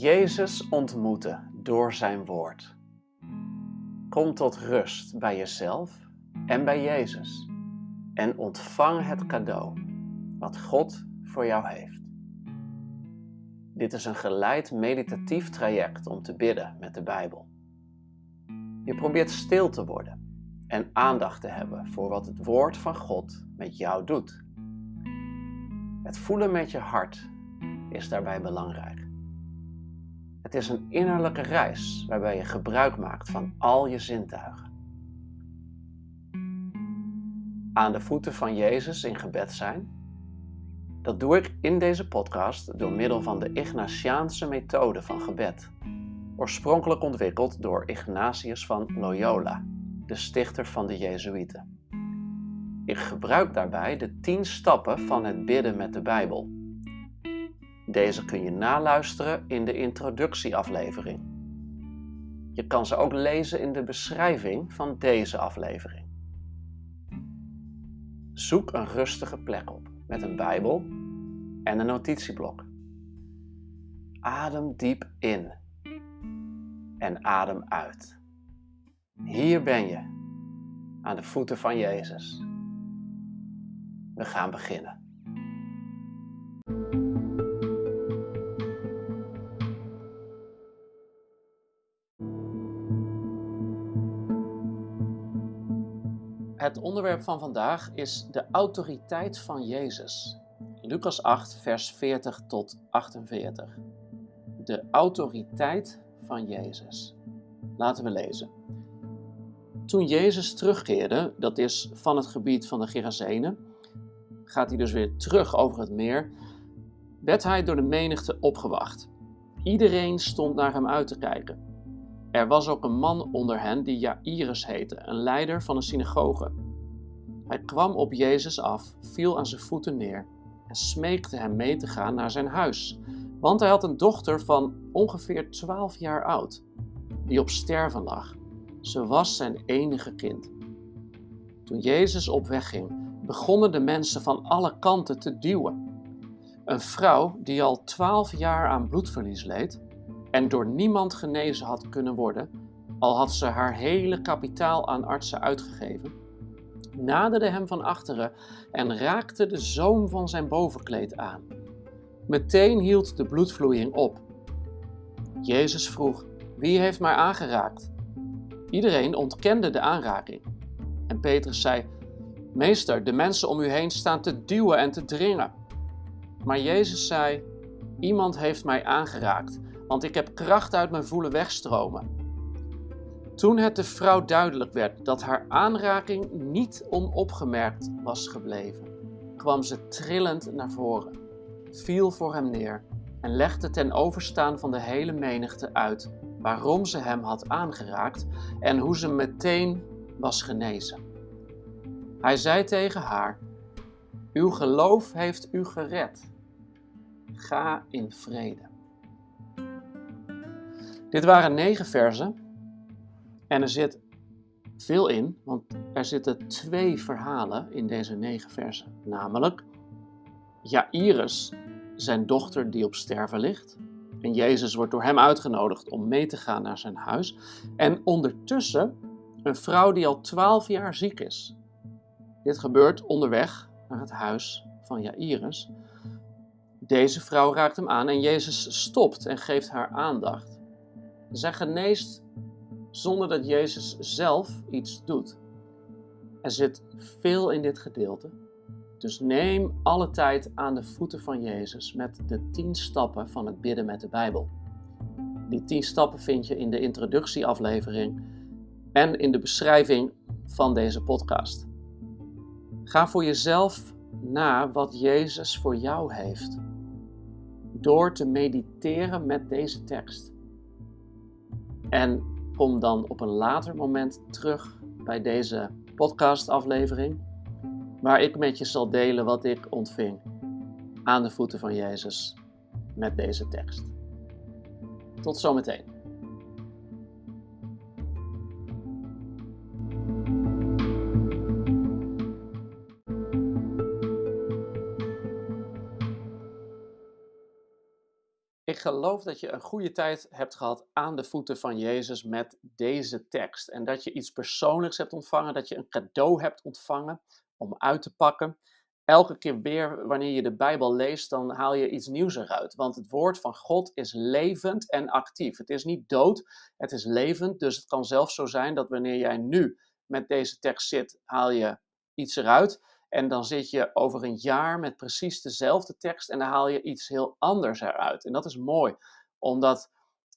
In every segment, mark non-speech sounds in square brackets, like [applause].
Jezus ontmoeten door zijn woord. Kom tot rust bij jezelf en bij Jezus en ontvang het cadeau wat God voor jou heeft. Dit is een geleid meditatief traject om te bidden met de Bijbel. Je probeert stil te worden en aandacht te hebben voor wat het woord van God met jou doet. Het voelen met je hart is daarbij belangrijk. Het is een innerlijke reis waarbij je gebruik maakt van al je zintuigen. Aan de voeten van Jezus in gebed zijn. Dat doe ik in deze podcast door middel van de Ignatiaanse methode van gebed, oorspronkelijk ontwikkeld door Ignatius van Loyola, de stichter van de Jezuïeten. Ik gebruik daarbij de tien stappen van het bidden met de Bijbel deze kun je naluisteren in de introductieaflevering. Je kan ze ook lezen in de beschrijving van deze aflevering. Zoek een rustige plek op met een Bijbel en een notitieblok. Adem diep in en adem uit. Hier ben je, aan de voeten van Jezus. We gaan beginnen. Het onderwerp van vandaag is de autoriteit van Jezus. Lucas 8, vers 40 tot 48. De autoriteit van Jezus. Laten we lezen. Toen Jezus terugkeerde, dat is van het gebied van de Gerazenen, gaat hij dus weer terug over het meer, werd hij door de menigte opgewacht. Iedereen stond naar hem uit te kijken. Er was ook een man onder hen die Jairus heette, een leider van een synagoge. Hij kwam op Jezus af, viel aan zijn voeten neer en smeekte hem mee te gaan naar zijn huis, want hij had een dochter van ongeveer 12 jaar oud, die op sterven lag. Ze was zijn enige kind. Toen Jezus op weg ging, begonnen de mensen van alle kanten te duwen. Een vrouw die al 12 jaar aan bloedverlies leed, en door niemand genezen had kunnen worden, al had ze haar hele kapitaal aan artsen uitgegeven, naderde hem van achteren en raakte de zoom van zijn bovenkleed aan. Meteen hield de bloedvloeiing op. Jezus vroeg: Wie heeft mij aangeraakt? Iedereen ontkende de aanraking. En Petrus zei: Meester, de mensen om u heen staan te duwen en te dringen. Maar Jezus zei: Iemand heeft mij aangeraakt want ik heb kracht uit mijn voelen wegstromen. Toen het de vrouw duidelijk werd dat haar aanraking niet onopgemerkt was gebleven, kwam ze trillend naar voren, viel voor hem neer en legde ten overstaan van de hele menigte uit waarom ze hem had aangeraakt en hoe ze meteen was genezen. Hij zei tegen haar: Uw geloof heeft u gered. Ga in vrede. Dit waren negen versen en er zit veel in, want er zitten twee verhalen in deze negen versen. Namelijk Jairus, zijn dochter die op sterven ligt. En Jezus wordt door hem uitgenodigd om mee te gaan naar zijn huis. En ondertussen een vrouw die al twaalf jaar ziek is. Dit gebeurt onderweg naar het huis van Jairus. Deze vrouw raakt hem aan en Jezus stopt en geeft haar aandacht. Zij geneest zonder dat Jezus zelf iets doet. Er zit veel in dit gedeelte. Dus neem alle tijd aan de voeten van Jezus met de tien stappen van het bidden met de Bijbel. Die tien stappen vind je in de introductieaflevering en in de beschrijving van deze podcast. Ga voor jezelf na wat Jezus voor jou heeft. Door te mediteren met deze tekst. En kom dan op een later moment terug bij deze podcastaflevering, waar ik met je zal delen wat ik ontving aan de voeten van Jezus met deze tekst. Tot zometeen. Ik geloof dat je een goede tijd hebt gehad aan de voeten van Jezus met deze tekst. En dat je iets persoonlijks hebt ontvangen, dat je een cadeau hebt ontvangen om uit te pakken. Elke keer weer wanneer je de Bijbel leest, dan haal je iets nieuws eruit. Want het woord van God is levend en actief. Het is niet dood, het is levend. Dus het kan zelfs zo zijn dat wanneer jij nu met deze tekst zit, haal je iets eruit. En dan zit je over een jaar met precies dezelfde tekst en dan haal je iets heel anders eruit. En dat is mooi, omdat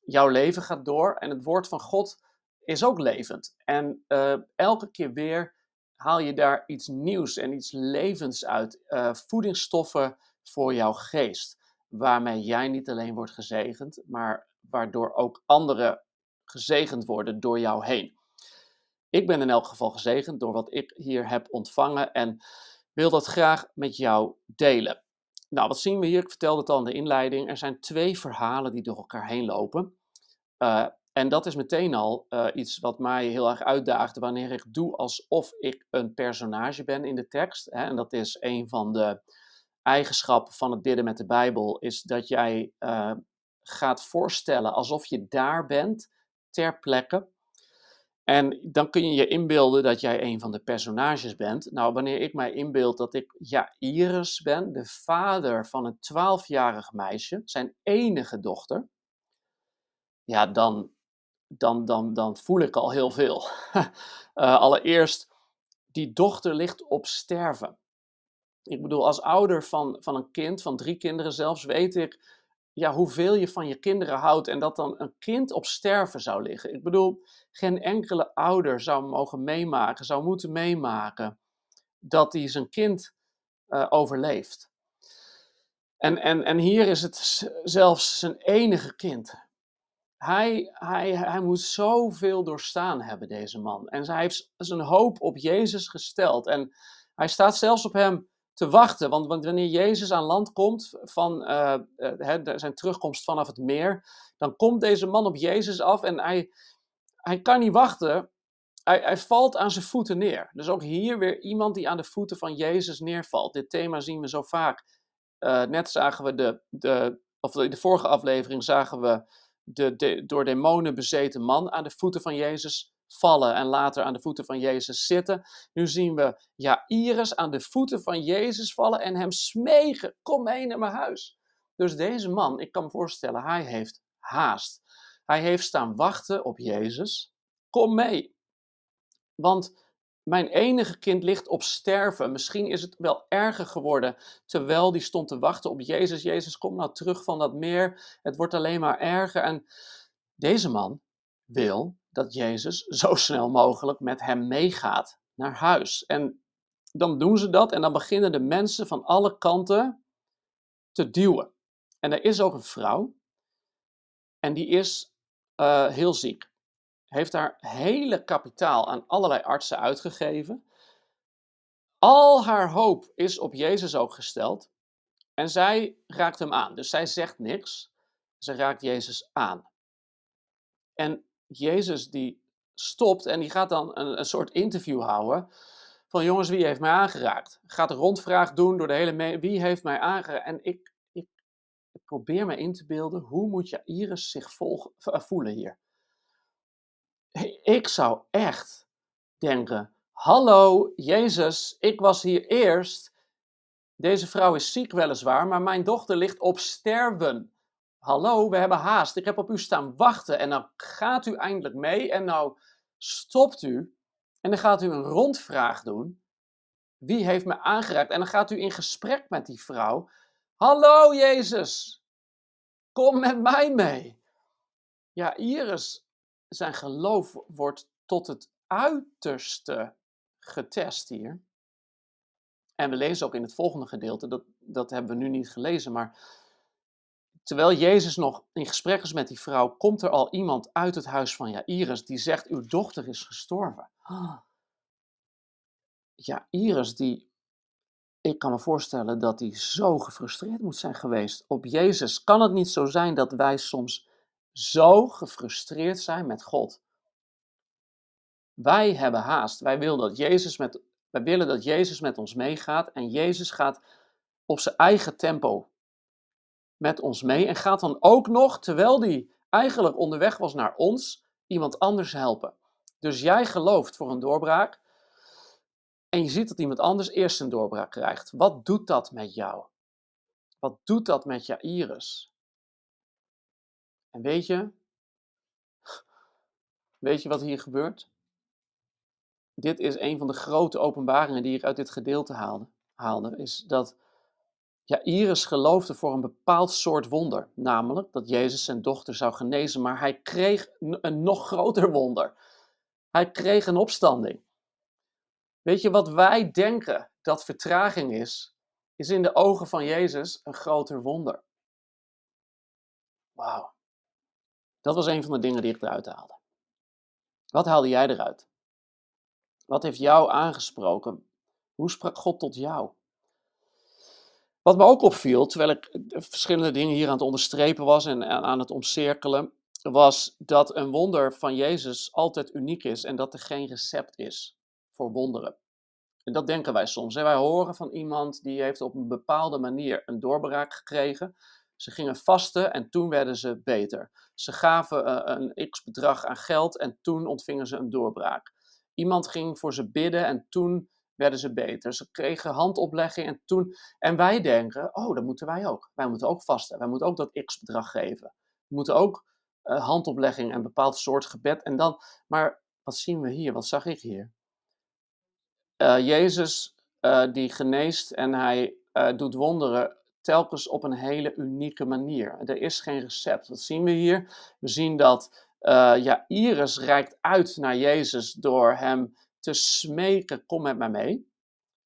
jouw leven gaat door en het woord van God is ook levend. En uh, elke keer weer haal je daar iets nieuws en iets levens uit. Uh, voedingsstoffen voor jouw geest, waarmee jij niet alleen wordt gezegend, maar waardoor ook anderen gezegend worden door jou heen. Ik ben in elk geval gezegend door wat ik hier heb ontvangen en wil dat graag met jou delen. Nou, wat zien we hier? Ik vertelde het al in de inleiding. Er zijn twee verhalen die door elkaar heen lopen. Uh, en dat is meteen al uh, iets wat mij heel erg uitdaagt wanneer ik doe alsof ik een personage ben in de tekst. Hè? En dat is een van de eigenschappen van het bidden met de Bijbel, is dat jij uh, gaat voorstellen alsof je daar bent, ter plekke. En dan kun je je inbeelden dat jij een van de personages bent. Nou, wanneer ik mij inbeeld dat ik Jairus ben, de vader van een twaalfjarig meisje, zijn enige dochter, ja, dan, dan, dan, dan voel ik al heel veel. uh, [laughs] allereerst, die dochter ligt op sterven. Ik bedoel, als ouder van, van een kind, van drie kinderen zelfs, weet ik ja, hoeveel je van je kinderen houdt en dat dan een kind op sterven zou liggen. Ik bedoel, geen enkele ouder zou mogen meemaken, zou moeten meemaken dat hij zijn kind uh, overleeft. En, en, en hier is het zelfs zijn enige kind. Hij, hij, hij moet zoveel doorstaan hebben, deze man. En hij heeft zijn hoop op Jezus gesteld. En hij staat zelfs op hem te wachten. Want, want wanneer Jezus aan land komt van uh, zijn terugkomst vanaf het meer, dan komt deze man op Jezus af en hij, hij kan niet wachten. Hij, hij valt aan zijn voeten neer. Dus ook hier weer iemand die aan de voeten van Jezus neervalt. Dit thema zien we zo vaak. Uh, net zagen we de, de, of in de vorige aflevering zagen we de, de door demonen bezeten man aan de voeten van Jezus vallen en later aan de voeten van Jezus zitten. Nu zien we Jairus aan de voeten van Jezus vallen en hem smegen, kom mee naar mijn huis. Dus deze man, ik kan me voorstellen, hij heeft haast. Hij heeft staan wachten op Jezus. Kom mee. Want mijn enige kind ligt op sterven. Misschien is het wel erger geworden terwijl die stond te wachten op Jezus. Jezus, kom nou terug van dat meer. Het wordt alleen maar erger. En deze man wil dat Jezus zo snel mogelijk met hem meegaat naar huis. En dan doen ze dat en dan beginnen de mensen van alle kanten te duwen. En er is ook een vrouw en die is uh, heel ziek. Heeft haar hele kapitaal aan allerlei artsen uitgegeven. Al haar hoop is op Jezus ook gesteld. En zij raakt hem aan. Dus zij zegt niks. Ze raakt Jezus aan. En Jezus die stopt en die gaat dan een, een soort interview houden van jongens, wie heeft mij aangeraakt? Gaat een rondvraag doen door de hele wie heeft mij aangeraakt? En ik, ik, probeer me in te beelden, hoe moet Iris zich eh, voelen hier? Ik zou echt denken, hallo Jezus, ik was hier eerst. Deze vrouw is ziek weliswaar, maar mijn dochter ligt op sterven. Hallo, we hebben haast. Ik heb op u staan wachten. En dan gaat u eindelijk mee. En nou stopt u. En dan gaat u een rondvraag doen. Wie heeft me aangeraakt? En dan gaat u in gesprek met die vrouw. Hallo Jezus, kom met mij mee. Ja, Iris, zijn geloof wordt tot het uiterste getest hier. En we lezen ook in het volgende gedeelte, dat, dat hebben we nu niet gelezen, maar Terwijl Jezus nog in gesprek is met die vrouw, komt er al iemand uit het huis van Jairus die zegt: Uw dochter is gestorven. Jairus, die, ik kan me voorstellen dat hij zo gefrustreerd moet zijn geweest op Jezus. Kan het niet zo zijn dat wij soms zo gefrustreerd zijn met God? Wij hebben haast. Wij willen dat Jezus met, wij willen dat Jezus met ons meegaat en Jezus gaat op zijn eigen tempo met ons mee en gaat dan ook nog, terwijl die eigenlijk onderweg was naar ons, iemand anders helpen. Dus jij gelooft voor een doorbraak en je ziet dat iemand anders eerst een doorbraak krijgt. Wat doet dat met jou? Wat doet dat met je iris? En weet je, weet je wat hier gebeurt? Dit is een van de grote openbaringen die ik uit dit gedeelte haalde is dat Jairus geloofde voor een bepaald soort wonder, namelijk dat Jezus zijn dochter zou genezen, maar hij kreeg een nog groter wonder. Hij kreeg een opstanding. Weet je wat wij denken dat vertraging is, is in de ogen van Jezus een groter wonder. Wauw. Dat was een van de dingen die ik eruit haalde. Wat haalde jij eruit? Wat heeft jou aangesproken? Hoe sprak God tot jou? Wat me ook opviel, terwijl ik verschillende dingen hier aan het onderstrepen was en aan het omcirkelen, was dat een wonder van Jezus altijd uniek is en dat er geen recept is voor wonderen. En dat denken wij soms. Wij horen van iemand die heeft op een bepaalde manier een doorbraak gekregen. Ze gingen vasten en toen werden ze beter. Ze gaven eh, een x bedrag aan geld en toen ontvingen ze een doorbraak. Iemand ging voor ze bidden en toen werden ze beter. Ze kregen handoplegging en toen. En wij denken: oh, dat moeten wij ook. Wij moeten ook vasten. Wij moeten ook dat x bedrag geven. We moeten ook uh, handoplegging en een bepaald soort gebed. En dan, maar wat zien we hier? Wat zag ik hier? Uh, Jezus uh, die geneest en hij doet wonderen telkens op een hele unieke manier. Er is geen recept. Wat zien we hier? We zien dat ja, Iris reikt uit naar Jezus door hem te smeken: kom met mij mee.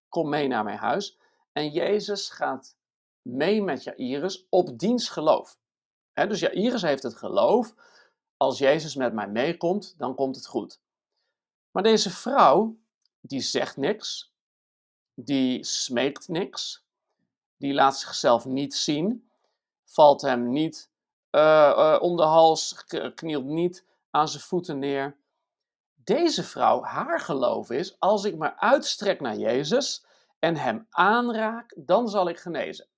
Kom mee naar mijn huis. En Jezus gaat mee met Jairus op diens geloof. Dus Jairus heeft het geloof. Als Jezus met mij meekomt, dan komt het goed. Maar deze vrouw, die zegt niks. Die smeekt niks. Die laat zichzelf niet zien. Valt hem niet uh, om de hals, knielt niet aan zijn voeten neer. Deze vrouw, haar geloof is, als ik me uitstrek naar Jezus en hem aanraak, dan zal ik genezen.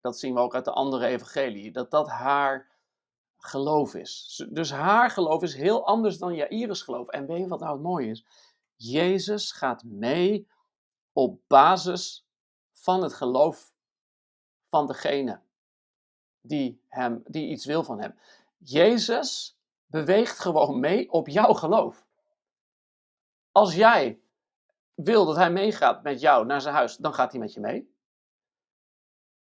Dat zien we ook uit de andere evangelie, dat dat haar geloof is. Dus haar geloof is heel anders dan Jairus geloof. En weet je wat nou het mooie is? Jezus gaat mee op basis van het geloof van degene die, hem, die iets wil van hem. Jezus beweegt gewoon mee op jouw geloof. Als jij wil dat hij meegaat met jou naar zijn huis, dan gaat hij met je mee.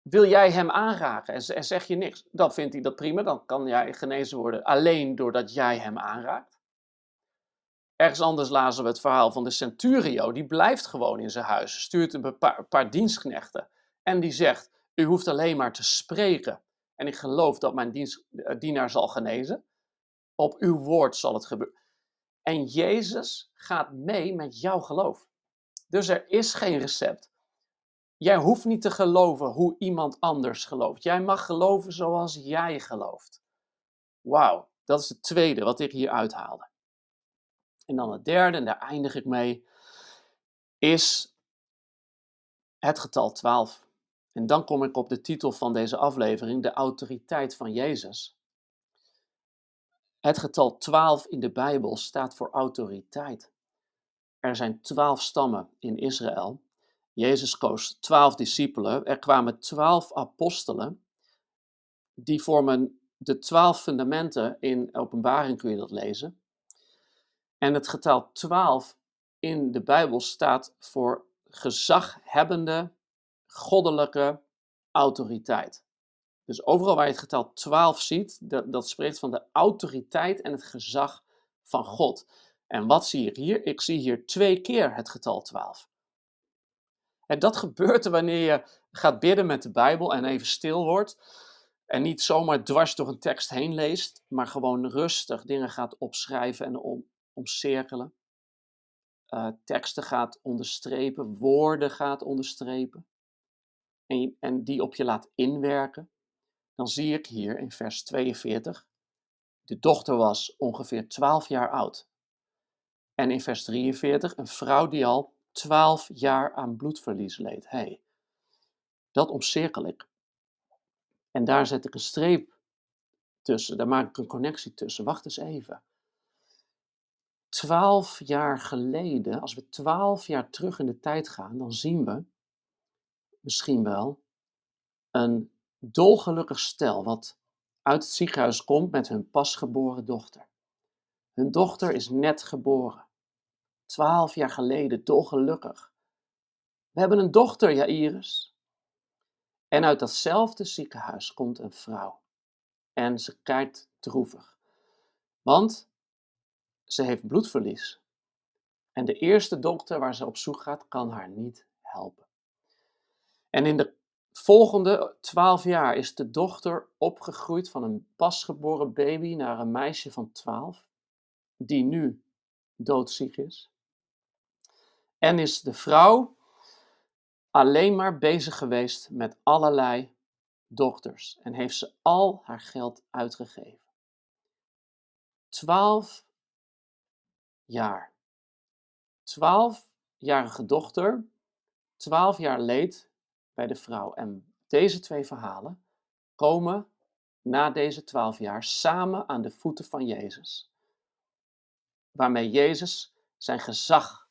Wil jij hem aanraken en zeg je niks, dan vindt hij dat prima. Dan kan jij genezen worden alleen doordat jij hem aanraakt. Ergens anders lazen we het verhaal van de centurio. Die blijft gewoon in zijn huis, stuurt een paar, paar dienstknechten en die zegt: U hoeft alleen maar te spreken. En ik geloof dat mijn eh, dienaar zal genezen. Op uw woord zal het gebeuren. En Jezus gaat mee met jouw geloof. Dus er is geen recept. Jij hoeft niet te geloven hoe iemand anders gelooft. Jij mag geloven zoals jij gelooft. Wauw, dat is het tweede wat ik hier uithaalde. En dan het derde, en daar eindig ik mee, is het getal 12. En dan kom ik op de titel van deze aflevering, de autoriteit van Jezus. Het getal 12 in de Bijbel staat voor autoriteit. Er zijn twaalf stammen in Israël. Jezus koos twaalf discipelen. Er kwamen twaalf apostelen. Die vormen de twaalf fundamenten. In Openbaring kun je dat lezen. En het getal 12 in de Bijbel staat voor gezaghebbende, goddelijke autoriteit. Dus overal waar je het getal 12 ziet, dat, dat spreekt van de autoriteit en het gezag van God. En wat zie ik hier? Ik zie hier twee keer het getal 12. En dat gebeurt er wanneer je gaat bidden met de Bijbel en even stil wordt. En niet zomaar dwars door een tekst heen leest, maar gewoon rustig dingen gaat opschrijven en om, omcirkelen. Uh, teksten gaat onderstrepen, woorden gaat onderstrepen. En, en die op je laat inwerken dan zie ik hier in vers 42, de dochter was ongeveer 12 jaar oud. En in vers 43, een vrouw die al 12 jaar aan bloedverlies leed. hey, dat omcirkel ik. En daar zet ik een streep tussen, daar maak ik een connectie tussen. Wacht eens even. Twaalf jaar geleden, als we twaalf jaar terug in de tijd gaan, dan zien we misschien wel een dolgelukkig stel wat uit het ziekenhuis komt met hun pasgeboren dochter. Hun dochter is net geboren. Twaalf jaar geleden, dolgelukkig. We hebben een dochter, Jairus. En uit datzelfde ziekenhuis komt een vrouw. En ze kijkt droevig. Want ze heeft bloedverlies. En de eerste dokter waar ze op zoek gaat, kan haar niet helpen. En in de volgende twaalf jaar is de dochter opgegroeid van een pasgeboren baby naar een meisje van twaalf, die nu doodziek is. En is de vrouw alleen maar bezig geweest met allerlei dochters en heeft ze al haar geld uitgegeven. Twaalf jaar. Twaalfjarige dochter, twaalf jaar leed bij de vrouw. En deze twee verhalen komen na deze twaalf jaar samen aan de voeten van Jezus. Waarmee Jezus zijn gezag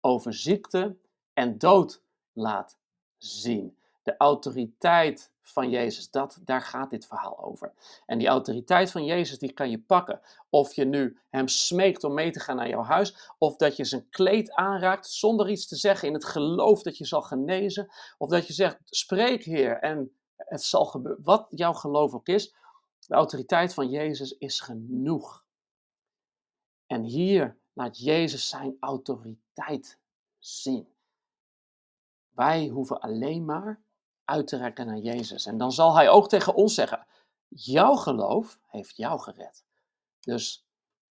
over ziekte en dood laat zien. De autoriteit van Jezus, dat, daar gaat dit verhaal over. En die autoriteit van Jezus, die kan je pakken. Of je nu hem smeekt om mee te gaan naar jouw huis, of dat je zijn kleed aanraakt zonder iets te zeggen in het geloof dat je zal genezen, of dat je zegt, spreek Heer en het zal gebeuren. Wat jouw geloof ook is, de autoriteit van Jezus is genoeg. En hier laat Jezus zijn autoriteit zien. Wij hoeven alleen maar uit te rekken naar Jezus. En dan zal Hij ook tegen ons zeggen: Jouw geloof heeft jou gered. Dus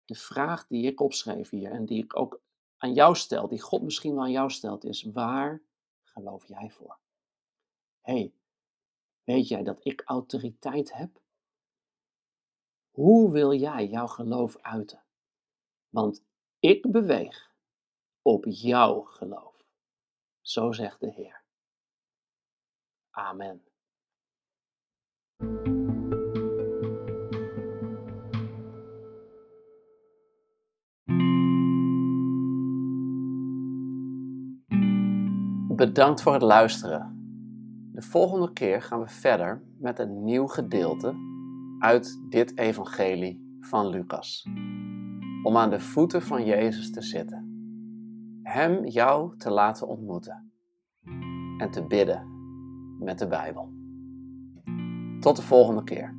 de vraag die ik opschreef hier en die ik ook aan jou stel, die God misschien wel aan jou stelt, is: Waar geloof jij voor? hey, weet jij dat ik autoriteit heb? Hoe wil jij jouw geloof uiten? Want ik beweeg op jouw geloof. Zo zegt de Heer. Amen. Bedankt voor het luisteren. De volgende keer gaan we verder met een nieuw gedeelte uit dit evangelie van Lucas. Om aan de voeten van Jezus te zitten. Hem jou te laten ontmoeten. En te bidden met de Bijbel. Tot de volgende keer.